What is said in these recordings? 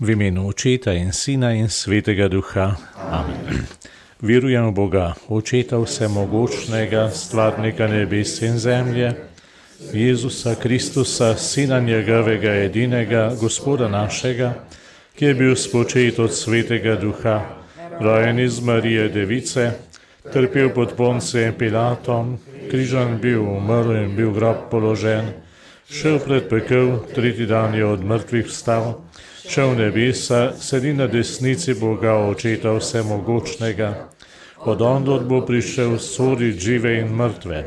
V imenu Očeta in Sina in Svetega Duha. Amen. Verujem v Boga, Očeta Vsemogočnega, Stvarnika nebes in zemlje, Jezusa Kristusa, Sina njegovega edinega, Gospoda našega, ki je bil spočet od Svetega Duha, rojen iz Marije Device, trpel pod Poncem Pilatom, križan bil, umrl in bil grob položen, šel pred pekel, tretji dan je od mrtvih vstal, šel v nebesa, sedi na desnici Boga Očeta Vsemogočnega, od ondot bo prišel soditi žive in mrtve.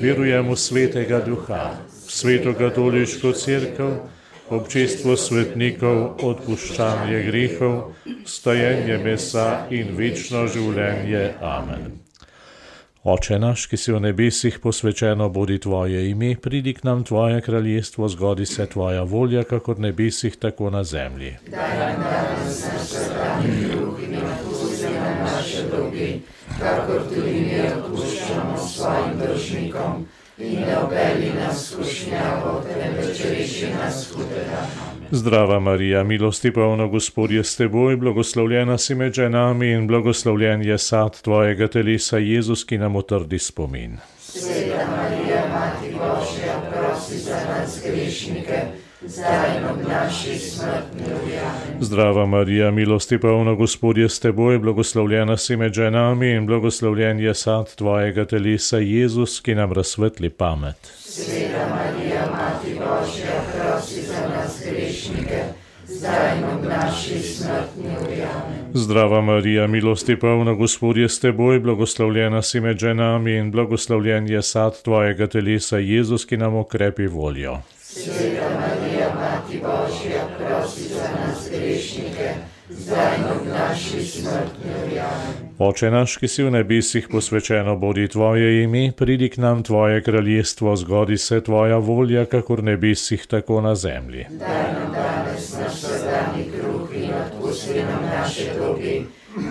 Verujem v Svetega Duha, v Sveto katoliško crkvo, občestvo svetnikov, odpuščanje grehov, stojenje mesa in večno življenje. Amen. Oče naš, ki si v nebesih posvečeno bodi tvoje ime, pridi k nam tvoje kraljestvo, zgodi se tvoja volja, kako v nebesih, tako na zemlji. Daj nam danes naš vsakdanji kruh in odpusti nam naše dolge, kakor tudi mi odpuščamo svojim dolžnikom. In ne obeli nas skušnjavo, temveč reši nas hudega. Zdrava Marija, milosti polna Gospod je s teboj, blagoslovljena si med ženami in blagoslovljen je sad tvojega telesa, Jezus, ki nam utrdi spomin. Sveta Marija, Mati Božja, prosi za nas grešnike, zdaj in ob naši smrtni. Amen. Zdrava Marija, milosti polna Gospod je s teboj, blagoslovljena si med ženami in blagoslovljen je sad tvojega telesa, Jezus, ki nam razsvetli pamet. Sveta Marija, Mati Božja, zdaj in ob naši smrtni uri. Zdrava Marija, milosti polna Gospod je s teboj, blagoslovljena si med ženami in blagoslovljen je sad tvojega telesa, Jezus, ki nam okrepi voljo. Sveta Marija, Mati Božja, prosi za nas grešnike, zdaj in ob naši smrtni uri. Oče naš, ki si v nebesih posvečeno bodi tvoje ime, pridi k nam tvoje kraljestvo, zgodi se tvoja volja, kakor v nebesih, tako na zemlji. Daj nam danes naš vsakdanji kruh in odpusti nam naše dolge,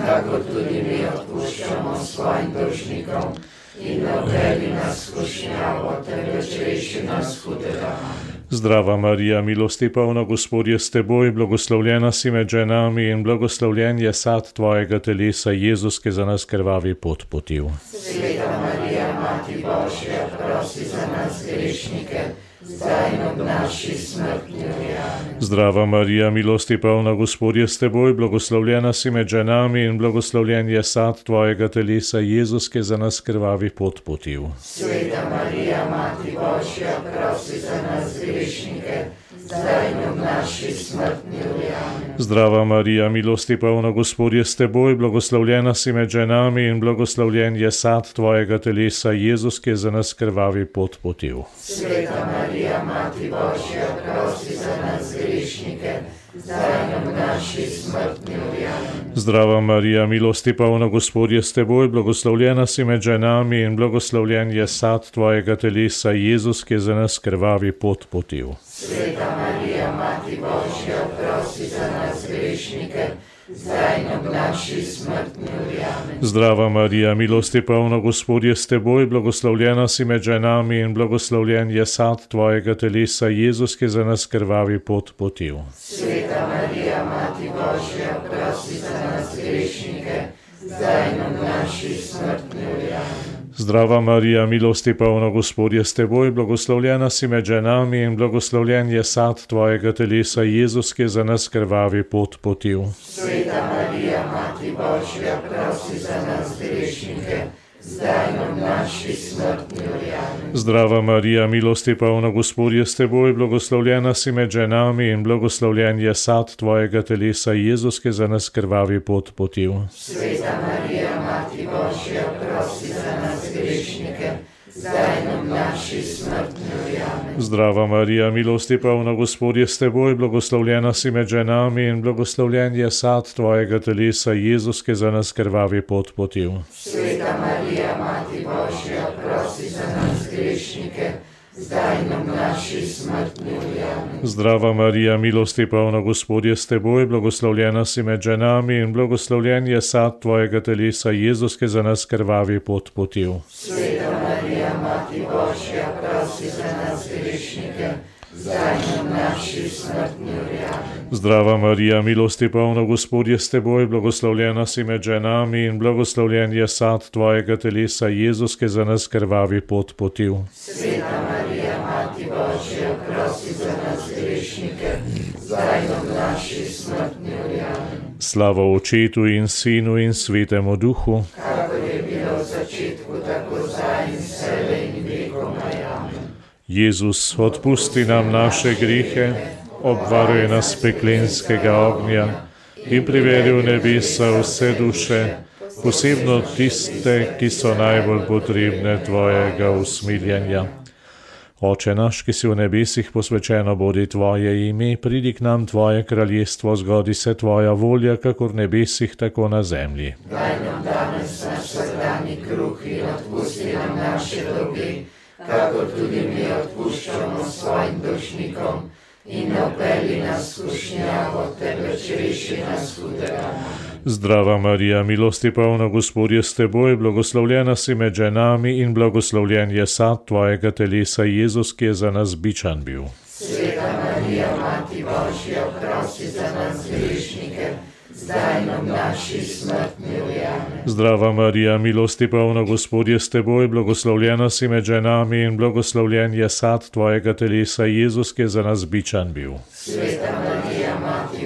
kakor tudi mi odpuščamo svojim dolžnikom. In ne obeli nas skušnjavo, temveč reši nas hudega. Amen. Zdrava Marija, milosti polna Gospod je s teboj, blagoslovljena si med ženami in blagoslovljen je sad tvojega telesa, Jezus, ki za nas krvavi pot potil. Sveta Marija, Mati Božja, prosi za nas grešnike, zdaj in ob naši. Amen. Zdrava Marija, milosti polna Gospod je s teboj, blagoslovljena si med ženami in blagoslovljen je sad tvojega telesa, Jezus, ki za nas krvavi pot potil. Sveta Marija, Mati Božja, prosi za nas grešnike, Zdrava Marija, milosti polna Gospod je s teboj, blagoslovljena si med ženami in blagoslovljen je sad tvojega telesa, Jezus, ki za nas krvavi pot potil. Sveta Marija, Mati Božja, prosi za nas grešnike, zdaj in naši smrtni uri. Zdrava Marija, milosti polna Gospod je s teboj, blagoslovljena si med ženami in blagoslovljen je sad tvojega telesa, Jezus, ki za nas krvavi pot potil. Sveta Marija, Mati Božja, prosi za nas grešnike, zdaj ob naši smrtni uri. Zdrava Marija, milosti polna Gospod je s teboj, blagoslovljena si med ženami in blagoslovljen je sad tvojega telesa, Jezus, ki za nas krvavi pot potil. Sveta Marija, Mati Božja, prosi za nas grešnike, zdaj ob naši smrtni uri. Zdrava Marija, milosti polna Gospod je s teboj, blagoslovljena si med ženami in blagoslovljen je sad tvojega telesa, Jezus, ki za nas krvavi pot potil. Sveta Marija, Mati Božja, prosi za nas grešnike. Zdrava Marija, milosti polna Gospod je s teboj, blagoslovljena si med ženami in blagoslovljen je sad tvojega telesa, Jezus, ki za nas krvavi pot potil. Sveta Marija, Mati Božja, prosi za nas Zdrava Marija, milosti polna Gospod je s teboj, blagoslovljena si med ženami in blagoslovljen je sad tvojega telesa, Jezus, ki za nas krvavi pot potil. Sveta Marija, Mati Božja, prosi za nas grešnike, zdaj ob naši smrtni uri. Zdrava Marija, milosti polna Gospod je s teboj, blagoslovljena si med ženami in blagoslovljen je sad tvojega telesa, Jezus, ki za nas krvavi pot potil. Sveta Marija, Mati Božja, prosi za nas grešnike, zdaj in v naši smrtni uri. Amen. Zdrava Marija, milosti polna Gospod je s teboj, blagoslovljena si med ženami in blagoslovljen je sad tvojega telesa, Jezus, ki za nas krvavi pot potil. Sveta Marija, Božja, prosi za nas grešnike, zdaj in v naši smrtni uri. Amen. Slava Očetu in Sinu in Svetemu Duhu. Kako je bilo v začetku, tako zdaj in vse in vekomaj. Amen. Jezus, odpusti nam naše grihe, obvaruj nas peklenskega ognja in privedi v nebesa vse duše, posebno tiste, ki so najbolj potrebne tvojega usmiljenja. Oče naš, ki si v nebesih posvečeno bodi tvoje ime, pridi k nam tvoje kraljestvo, zgodi se tvoja volja, kako v nebesih, tako na zemlji. Daj nam danes naš vsakdanji kruh in odpusti nam naše dolge, kakor tudi mi odpuščamo svojim dušnikom. In ne upeli nas skušnjavo, temveč reši nas hudega. Zdrava Marija, milosti polna Gospod je s teboj, blagoslovljena si med ženami in blagoslovljen je sad tvojega telesa, Jezus, ki je za nas bičan bil. Sveta Marija, Mati Božja, prosi za nas grešnike, zdaj v naši smrtni uri. Amen. Zdrava Marija, milosti polna Gospod je s teboj, blagoslovljena si med ženami in blagoslovljen je sad tvojega telesa, Jezus, ki je za nas bičan bil. Sveta Marija, Mati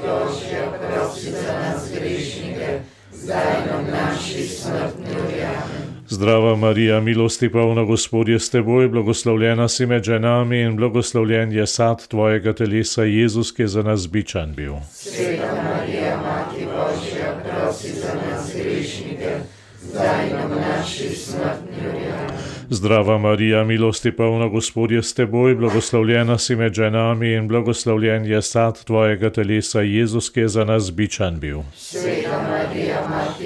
Zdrava Marija, milosti polna Gospod je s teboj, blagoslovljena si med ženami in blagoslovljen je sad tvojega telesa, Jezus, ki je za nas bičan bil. Sveta Marija, Mati Božja, prosi za nas grešnike, zdaj v naši smrtni uri. Zdrava Marija, milosti polna Gospod je s teboj, blagoslovljena si med ženami in blagoslovljen je sad tvojega telesa, Jezus, ki je za nas bičan bil. Sveta Marija, Mati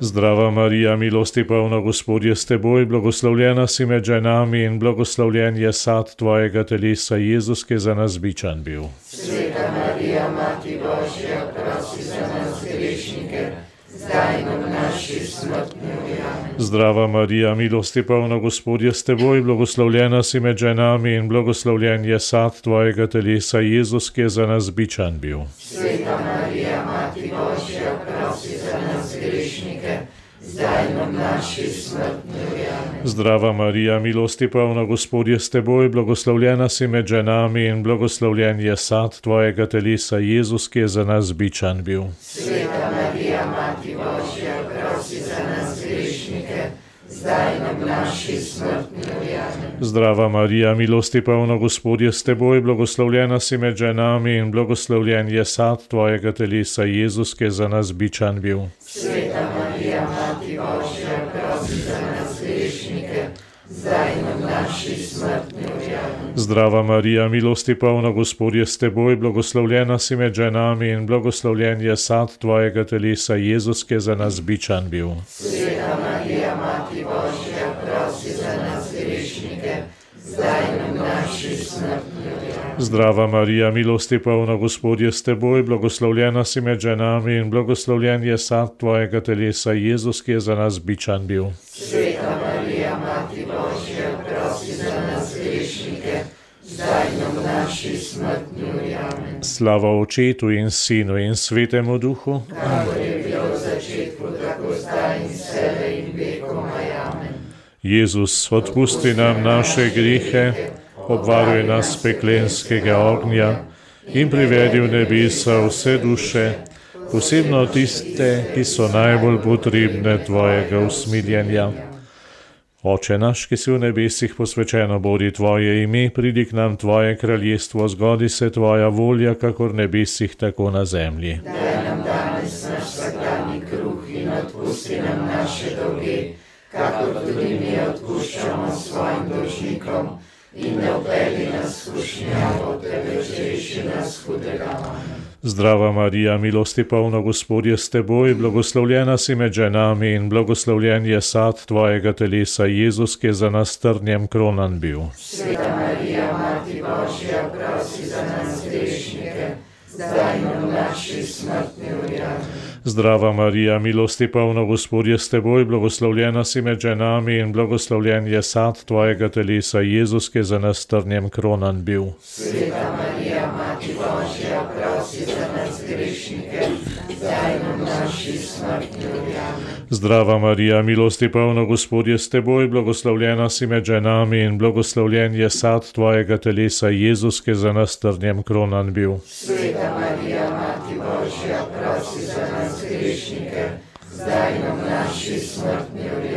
Zdrava Marija, milosti polna Gospod je s teboj, blagoslovljena si med ženami in blagoslovljen je sad tvojega telesa, Jezus, ki je za nas bičan bil. Sveta Marija, Mati Božja, prosi za nas grešnike, zdaj in v naši smrtni uri. Zdrava Marija, milosti polna Gospod je s teboj, blagoslovljena si med ženami in blagoslovljen je sad tvojega telesa, Jezus, ki je za nas bičan bil. Sveta Marija, zdaj v naši smrtni uri. Zdrava Marija, milosti polna Gospod je s teboj, blagoslovljena si med ženami in blagoslovljen je sad tvojega telesa, Jezus, ki je za nas bičan bil. Sveta Marija, Mati Božja, prosi za nas grešnike, zdaj v naši smrtni uri. Zdrava Marija, milosti polna Gospod je s teboj, blagoslovljena si med ženami in blagoslovljen je sad tvojega telesa, Jezus, ki je za nas bičan bil. Sveta Marija, Mati Božja, prosi za nas grešnike, zdaj in v naši smrtni uri. Zdrava Marija, milosti polna Gospod je s teboj, blagoslovljena si med ženami in blagoslovljen je sad tvojega telesa, Jezus, ki je za nas bičan bil. Sveta Marija, Mati Zdrava Marija, milosti polna Gospod je s teboj, blagoslovljena si med ženami in blagoslovljen je sad tvojega telesa, Jezus, ki je za nas bičan bil. Sveta Marija, Mati Božja, prosi za nas grešnike, zdaj in v naši smrtni uri. Slava Očetu in Sinu in Svetemu Duhu. Kako je bilo v začetku, tako zdaj in vse in vekomaj. Amen. Jezus, odpusti nam naše grihe, obvaruj nas peklenskega ognja in privedi v nebesa vse duše, posebno tiste, ki so najbolj potrebne tvojega usmiljenja. Oče naš, ki si v nebesih posvečeno bodi tvoje ime, pridi k nam tvoje kraljestvo, zgodi se tvoja volja, kakor nebesih, tako na zemlji. Daj nam danes naš vsakdanji kruh in odpusti nam naše dolge, kakor tudi mi odpuščamo svojim dolžnikom. In ne upeli nas skušnjavo, temveč reši nas hudega. Zdrava Marija, milosti polna Gospod je s teboj, blagoslovljena si med ženami in blagoslovljen je sad tvojega telesa, Jezus, ki je za nas trnjem kronan bil. Sveta Marija, Mati Božja, prosi za nas grešnike, zdaj in v naši smrtni uri. Zdrava Marija, milosti polna Gospod je s teboj, blagoslovljena si med ženami in blagoslovljen je sad tvojega telesa, Jezus, ki je za nas trnjem kronan bil. Sveta Marija, Mati Božja, prosi za nas grešnike, zdaj v naši smrtni. Amen. Zdrava Marija, milosti polna Gospod je s teboj, blagoslovljena si med ženami in blagoslovljen je sad tvojega telesa, Jezus, ki je za nas trnjem kronan bil. Sveta Marija, Mati Božja, prosi za nas grešnike, zdaj in v naši smrtni uri.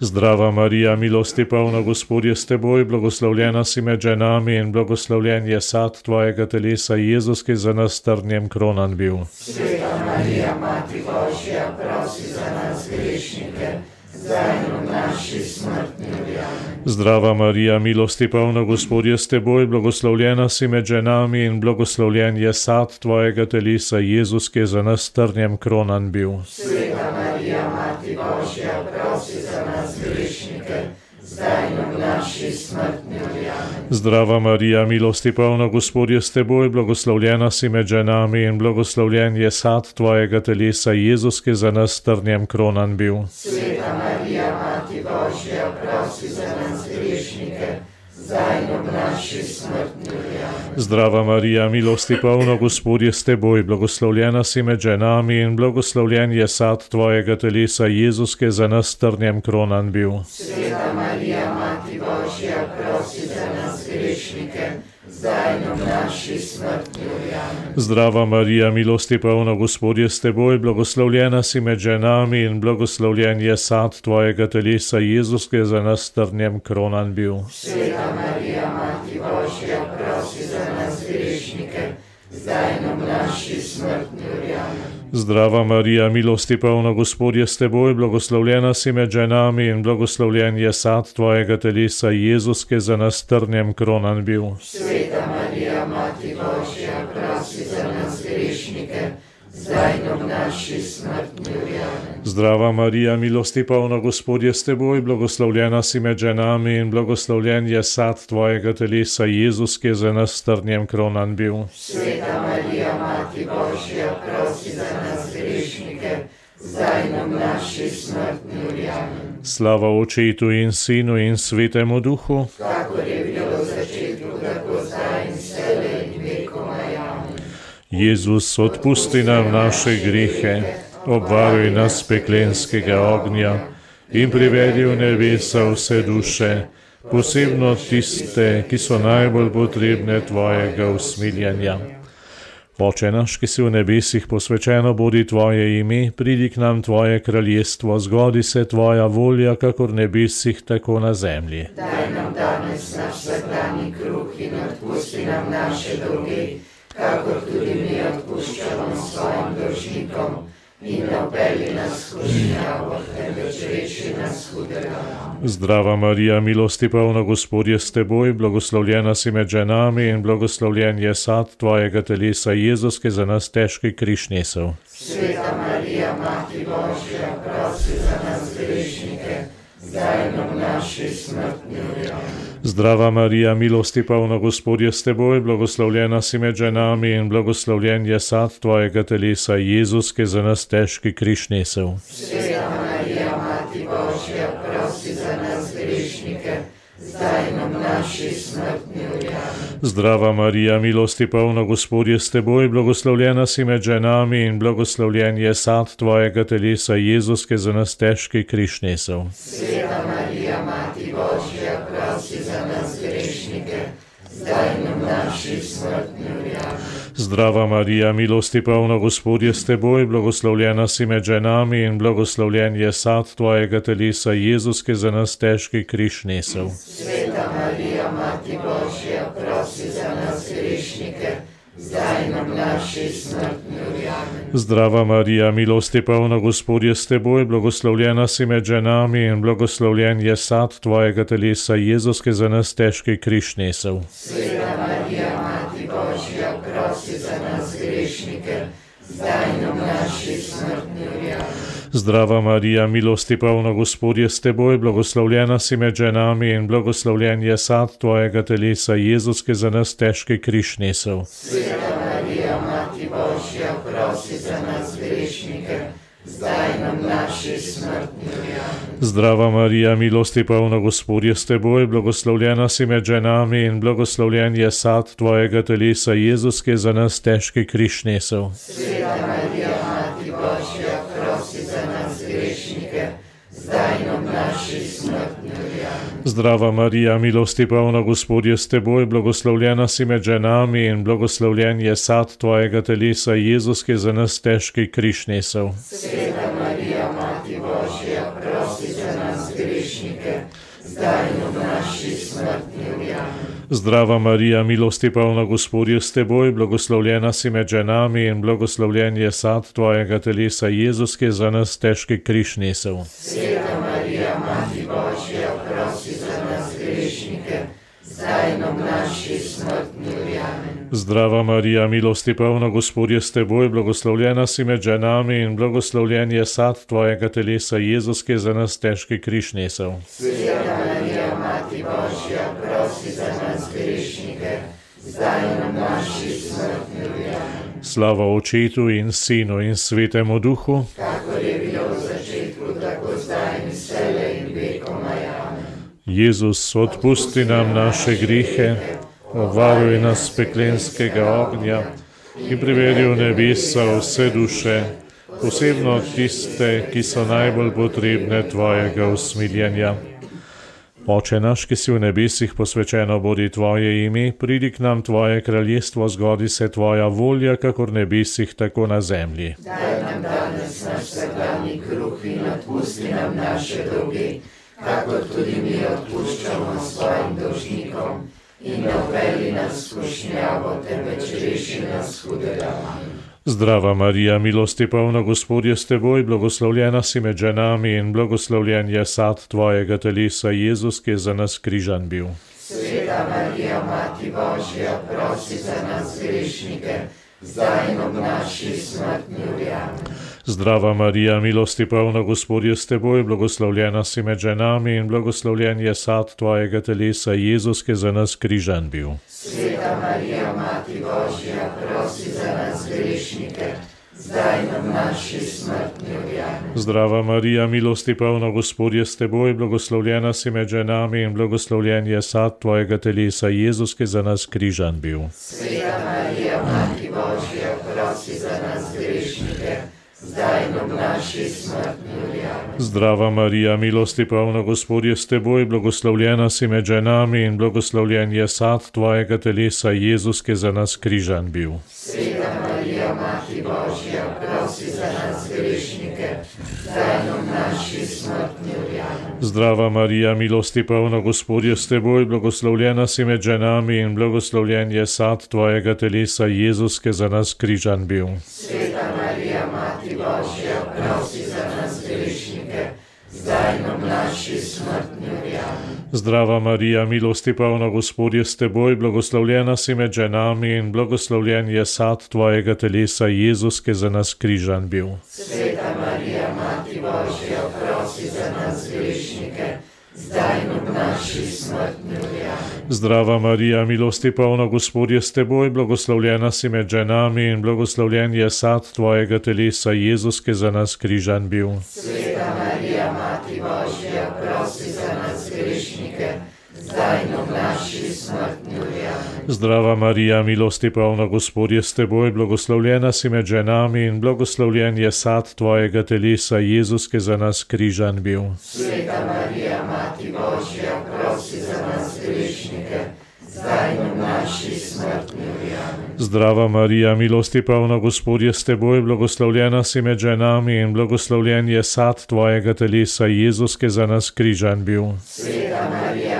Zdrava Marija, milosti polna Gospod je s teboj, blagoslovljena si med ženami in blagoslovljen je sad tvojega telesa, Jezus, ki je za nas trnjem kronan bil. Sveta Marija, Mati Božja, prosi za nas grešnike, zdaj in v naši smrtni uri. Zdrava Marija, milosti polna Gospod je s teboj, blagoslovljena si med ženami in blagoslovljen je sad tvojega telesa, Jezus, ki je za nas trnjem kronan bil. Sveta Marija, Mati Božja, prosi za nas grešnike, zdaj in v naši smrtni uri. Zdrava Marija, milosti polna Gospod je s teboj, blagoslovljena si med ženami in blagoslovljen je sad tvojega telesa, Jezus, ki je za nas trnjem kronan bil. Sveta Marija, Mati Božja, prosi za nas grešnike, zdaj in v naši smrtni. Amen. Zdrava Marija, milosti polna Gospod je s teboj, blagoslovljena si med ženami in blagoslovljen je sad tvojega telesa, Jezus, ki je za nas trnjem kronan bil. Sveta Marija, Mati zdaj in v naši. Amen. Zdrava Marija, milosti polna Gospod je s teboj, blagoslovljena si med ženami in blagoslovljen je sad tvojega telesa, Jezus, ki je za nas trnjem kronan bil. Sveta Marija, Mati Božja, prosi za nas grešnike, zdaj in v naši. Amen. Zdrava Marija, milosti polna Gospod je s teboj, blagoslovljena si med ženami in blagoslovljen je sad tvojega telesa, Jezus, ki je za nas trnjem kronan bil. Sveta Marija, Mati Božja, prosi za nas grešnike, zdaj in v naši smrtni uri. Zdrava Marija, milosti polna Gospod je s teboj, blagoslovljena si med ženami in blagoslovljen je sad tvojega telesa, Jezus, ki je za nas trnjem kronan bil. Sveta Marija, Mati zdaj v naši smrtni uri. Amen. Slava Očetu in Sinu in Svetemu Duhu. Kakor je bilo v začetku, tako zdaj in vselej in vekomaj. Jezus, odpusti nam naše grehe, obvaruj nas peklenskega ognja in privedi v nebesa vse duše, posebno tiste, ki so najbolj potrebne tvojega usmiljanja. Oče naš, ki si v nebesih posvečeno bodi tvoje ime, pridi k nam tvoje kraljestvo, zgodi se tvoja volja, kakor nebesih, tako na zemlji. Daj nam danes naš vsakdanji kruh in odpusti nam naše dolge, kakor tudi mi odpuščamo svojim dolžnikom. In ne upelji nas v skušnjavo, temveč reši nas hudega. Zdrava Marija, milosti polna Gospod je s teboj, blagoslovljena si med ženami in blagoslovljen je sad tvojega telesa, Jezus, ki za nas težki križ nesel. Sveta Marija, Mati Božja, prosi za nas grešnike, zdaj v naši smrtni uri. Zdrava Marija, milosti polna Gospod je s teboj, blagoslovljena si med ženami in blagoslovljen je sad tvojega telesa, Jezus, ki za nas težki križ nesel. Sveta Marija, Mati Božja, prosi za nas grešnike, zdaj in v naši smrtni uri. Zdrava Marija, milosti polna Gospod je s teboj, blagoslovljena si med ženami in blagoslovljen je sad tvojega telesa, Jezus, ki za nas težki križ nesel. Sveta Marija, Mati Zdrava Marija, milosti polna Gospod je s teboj, blagoslovljena si med ženami in blagoslovljen je sad tvojega telesa, Jezus, ki za nas težki križ nesel. Sveta Marija, Mati Božja, prosi za nas grešnike, zdaj in v naši smrtni uri. Amen. Zdrava Marija, milosti polna Gospod je s teboj, blagoslovljena si med ženami in blagoslovljen je sad tvojega telesa, Jezus, ki za nas težki križ nesel. Sveta Marija, Mati Zdrava Marija, milosti polna Gospod je s teboj, blagoslovljena si med ženami in blagoslovljen je sad tvojega telesa, Jezus, ki za nas težki križ nesel. Sveta Marija, Mati Božja, prosi za nas grešnike, zdaj nam naši smrtni. Amen. Zdrava Marija, milosti polna Gospod je s teboj, blagoslovljena si med ženami in blagoslovljen je sad tvojega telesa, Jezus, ki za nas težki križ nesel. Sveta Marija, Zdrava Marija, milosti polna Gospod je s teboj, blagoslovljena si med ženami in blagoslovljen je sad tvojega telesa, Jezus, ki je za nas težki križ nesel. Sveta Marija, Mati Božja, prosi za nas grešnike, zdaj nam naši smrtni. Amen. Zdrava Marija, milosti polna Gospod je s teboj, blagoslovljena si med ženami in blagoslovljen je sad tvojega telesa, Jezus, ki je za nas težki križ nesel. Sveta Marija, Mati zdaj nam naši smrtni uri. Amen. Zdrava Marija, milosti polna Gospod je s teboj, blagoslovljena si med ženami in blagoslovljen je sad tvojega telesa, Jezus, ki je za nas težki križ nesel. Sveta Marija, Mati Božja, prosi za nas grešnike, zdaj nam naši smrtni uri. Amen. Slava očetu in sinu in svetemu duhu. Kakor je Jezus, odpusti nam naše grihe, obvaruj nas peklenskega ognja in privedi v nebesa vse duše, posebno tiste, ki so najbolj potrebne tvojega usmiljenja. Oče naš, ki si v nebesih posvečeno bodi tvoje ime, pridi k nam tvoje kraljestvo, zgodi se tvoja volja, kakor v nebesih, tako na zemlji. Daj nam danes naš vsakdanji kruh in odpusti nam naše dolge, kakor tudi mi odpuščamo svojim dolžnikom. In ne upeli nas skušnjavo, temveč reši nas hudega. Zdrava Marija, milosti polna Gospod je s teboj, blagoslovljena si med ženami in blagoslovljen je sad tvojega telesa, Jezus, ki je za nas križan bil. Sveta Marija, Mati Božja, prosi za nas grešnike, zdaj in ob naši smrtni uri. Zdrava Marija, milosti polna Gospod je s teboj, blagoslovljena si med ženami in blagoslovljen je sad tvojega telesa, Jezus, ki je za nas križan bil. Sveta Marija, Mati Božja, prosi za nas grešnike. Zdrava Marija, milosti polna Gospod je s teboj, blagoslovljena si med ženami in blagoslovljen je sad tvojega telesa, Jezus, ki je za nas križan bil. Sveta Marija, Mati prosi za nas grešnike, zdaj in ob naši smrtni uri. Zdrava Marija, milosti polna Gospod je s teboj, blagoslovljena si med ženami in blagoslovljen je sad tvojega telesa, Jezus, ki je za nas križan bil. Sveta Marija, Mati Božja, prosi za nas grešnike, Zdrava Marija, milosti polna Gospod je s teboj, blagoslovljena si med ženami in blagoslovljen je sad tvojega telesa, Jezus, ki je za nas križan bil. Sveta Marija, Mati Božja, prosi za nas grešnike, zdaj ob naši smrtni. Zdrava Marija, milosti polna Gospod je s teboj, blagoslovljena si med ženami in blagoslovljen je sad tvojega telesa, Jezus, ki je za nas križan bil. Sveta Marija, Mati Božja, prosi za nas grešnike, zdaj in ob naši smrtni uri. Zdrava Marija, milosti polna Gospod je s teboj, blagoslovljena si med ženami in blagoslovljen je sad tvojega telesa, Jezus, ki je za nas križan bil. Sveta Marija, Zdrava Marija, milosti polna Gospod je s teboj, blagoslovljena si med ženami in blagoslovljen je sad tvojega telesa, Jezus, ki za nas križan bil. Sveta Marija, Mati Božja, prosi za nas grešnike, zdaj in ob naši smrtni uri. Zdrava Marija, milosti polna Gospod je s teboj, blagoslovljena si med ženami in blagoslovljen je sad tvojega telesa, Jezus, ki za nas križan bil. Sveta Marija,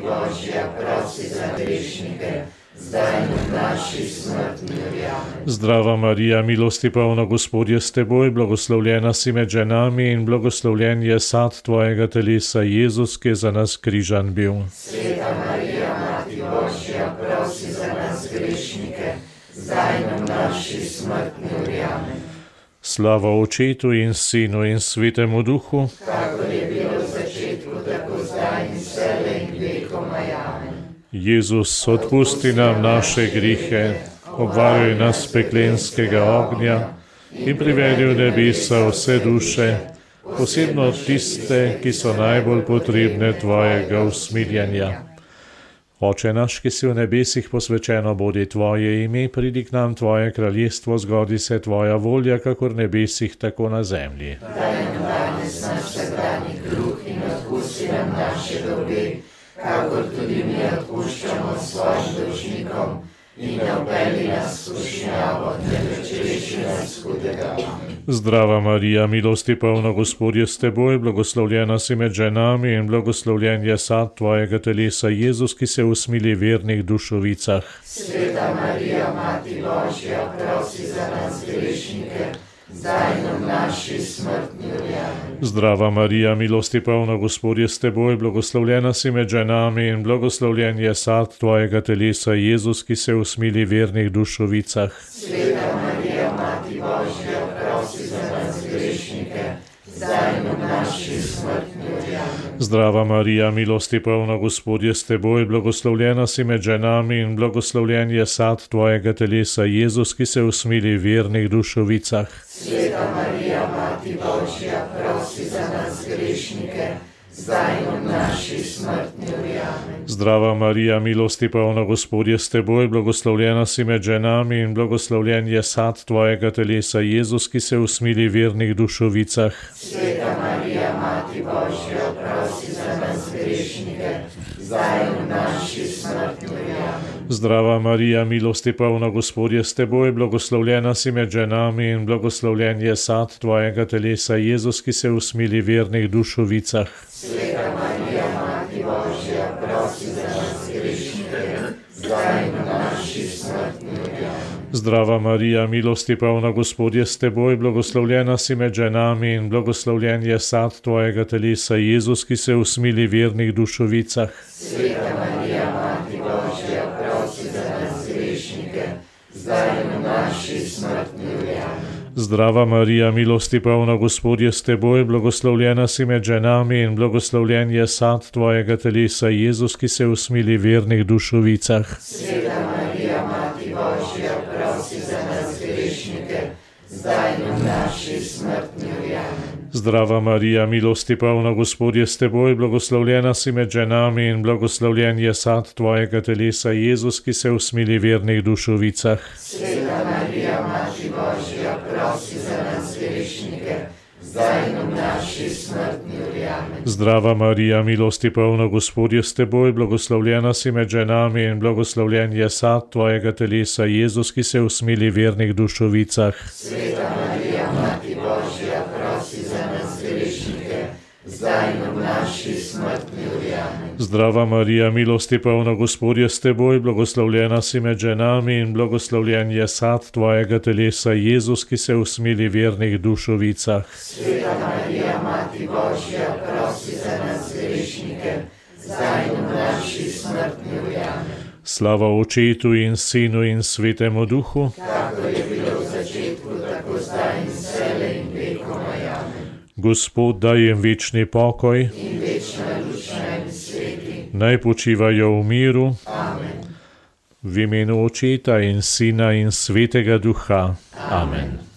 Mati Božja, prosi za grešnike, zdaj in ob naši smrtni. Amen. Zdrava Marija, milosti polna Gospod je s teboj, blagoslovljena si med ženami in blagoslovljen je sad tvojega telesa, Jezus, ki je za nas križan bil. Sveta Marija, Mati Božja, prosi za nas grešnike, zdaj in ob naši smrtni. Amen. Slava očetu in sinu in svetemu duhu. Kakor je bilo Jezus, odpusti nam naše grihe, obvaruj nas peklenskega ognja in privedi v nebesa vse duše, posebno tiste, ki so najbolj potrebne tvojega usmiljenja. Oče naš, ki si v nebesih posvečeno bodi tvoje ime, pridi k nam tvoje kraljestvo, zgodi se tvoja volja, kakor nebesih, tako na zemlji. Daj nam danes naš vsakdanji kruh in odpusti nam naše dolge, kakor tudi mi odpuščamo svojim dolžnikom. In ne upeli nas skušnjavo, temveč reši nas hudega. Zdrava Marija, milosti polna Gospod je s teboj, blagoslovljena si med ženami in blagoslovljen je sad tvojega telesa, Jezus, ki se usmili vernih dušovicah. Sveta Marija, Mati Božja, prosi za nas grešnike, zdaj v naši smrtni. Amen. Zdrava Marija, milosti polna Gospod je s teboj, blagoslovljena si med ženami in blagoslovljen je sad tvojega telesa, Jezus, ki se usmili vernih dušovicah. Sveta Marija, Mati Božja, prosi za nas grešnike, zdaj v naši smrtni uri. Zdrava Marija, milosti polna Gospod je s teboj, blagoslovljena si med ženami in blagoslovljen je sad tvojega telesa, Jezus, ki se usmili vernih dušovicah. Sveta Marija, Mati Božja, prosi za nas grešnike, zdaj in v naši smrtni uri. Zdrava Marija, milosti polna Gospod je s teboj, blagoslovljena si med ženami in blagoslovljen je sad tvojega telesa, Jezus, ki se usmili vernih dušovicah. Sveta Marija, grešnike, zdaj v naši smrtni. Amen. Zdrava Marija, milosti polna Gospod je s teboj, blagoslovljena si med ženami in blagoslovljen je sad tvojega telesa, Jezus, ki se usmili vernih dušovicah. Sveta Marija, Zdrava Marija, milosti polna Gospod je s teboj, blagoslovljena si med ženami in blagoslovljen je sad tvojega telesa, Jezus, ki se usmili vernih dušovicah. Sveta Marija, Mati Božja, prosi za nas grešnike, zdaj in v naši smrtni. Amen. Zdrava Marija, milosti polna Gospod je s teboj, blagoslovljena si med ženami in blagoslovljen je sad tvojega telesa, Jezus, ki se usmili vernih dušovicah. Sveta Marija, zdaj in v naši smrtni uri. Amen. Zdrava Marija, milosti polna Gospod je s teboj, blagoslovljena si med ženami in blagoslovljen je sad tvojega telesa, Jezus, ki se usmili vernih dušovicah. Sveta Marija, Zdrava Marija, milosti polna Gospod je s teboj, blagoslovljena si med ženami in blagoslovljen je sad tvojega telesa, Jezus, ki se usmili vernih dušovicah. Sveta Marija, Mati Božja, prosi za nas grešnike, zdaj in v naši smrtni uri. Zdrava Marija, milosti polna Gospod je s teboj, blagoslovljena si med ženami in blagoslovljen je sad tvojega telesa, Jezus, ki se usmili vernih dušovicah. Sveta Marija, Mati Božja, prosi za nas grešnike, zdaj in v naši smrtni uri. Amen. Slava Očetu in Sinu in Svetemu Duhu. Tako je bilo v začetku, tako zdaj in vselej in vekomaj. Amen. Gospod daj jim večni pokoj, In večna naj bi sveti. naj počivajo v miru, Amen. v imenu Očeta in Sina in Svetega Duha. Amen.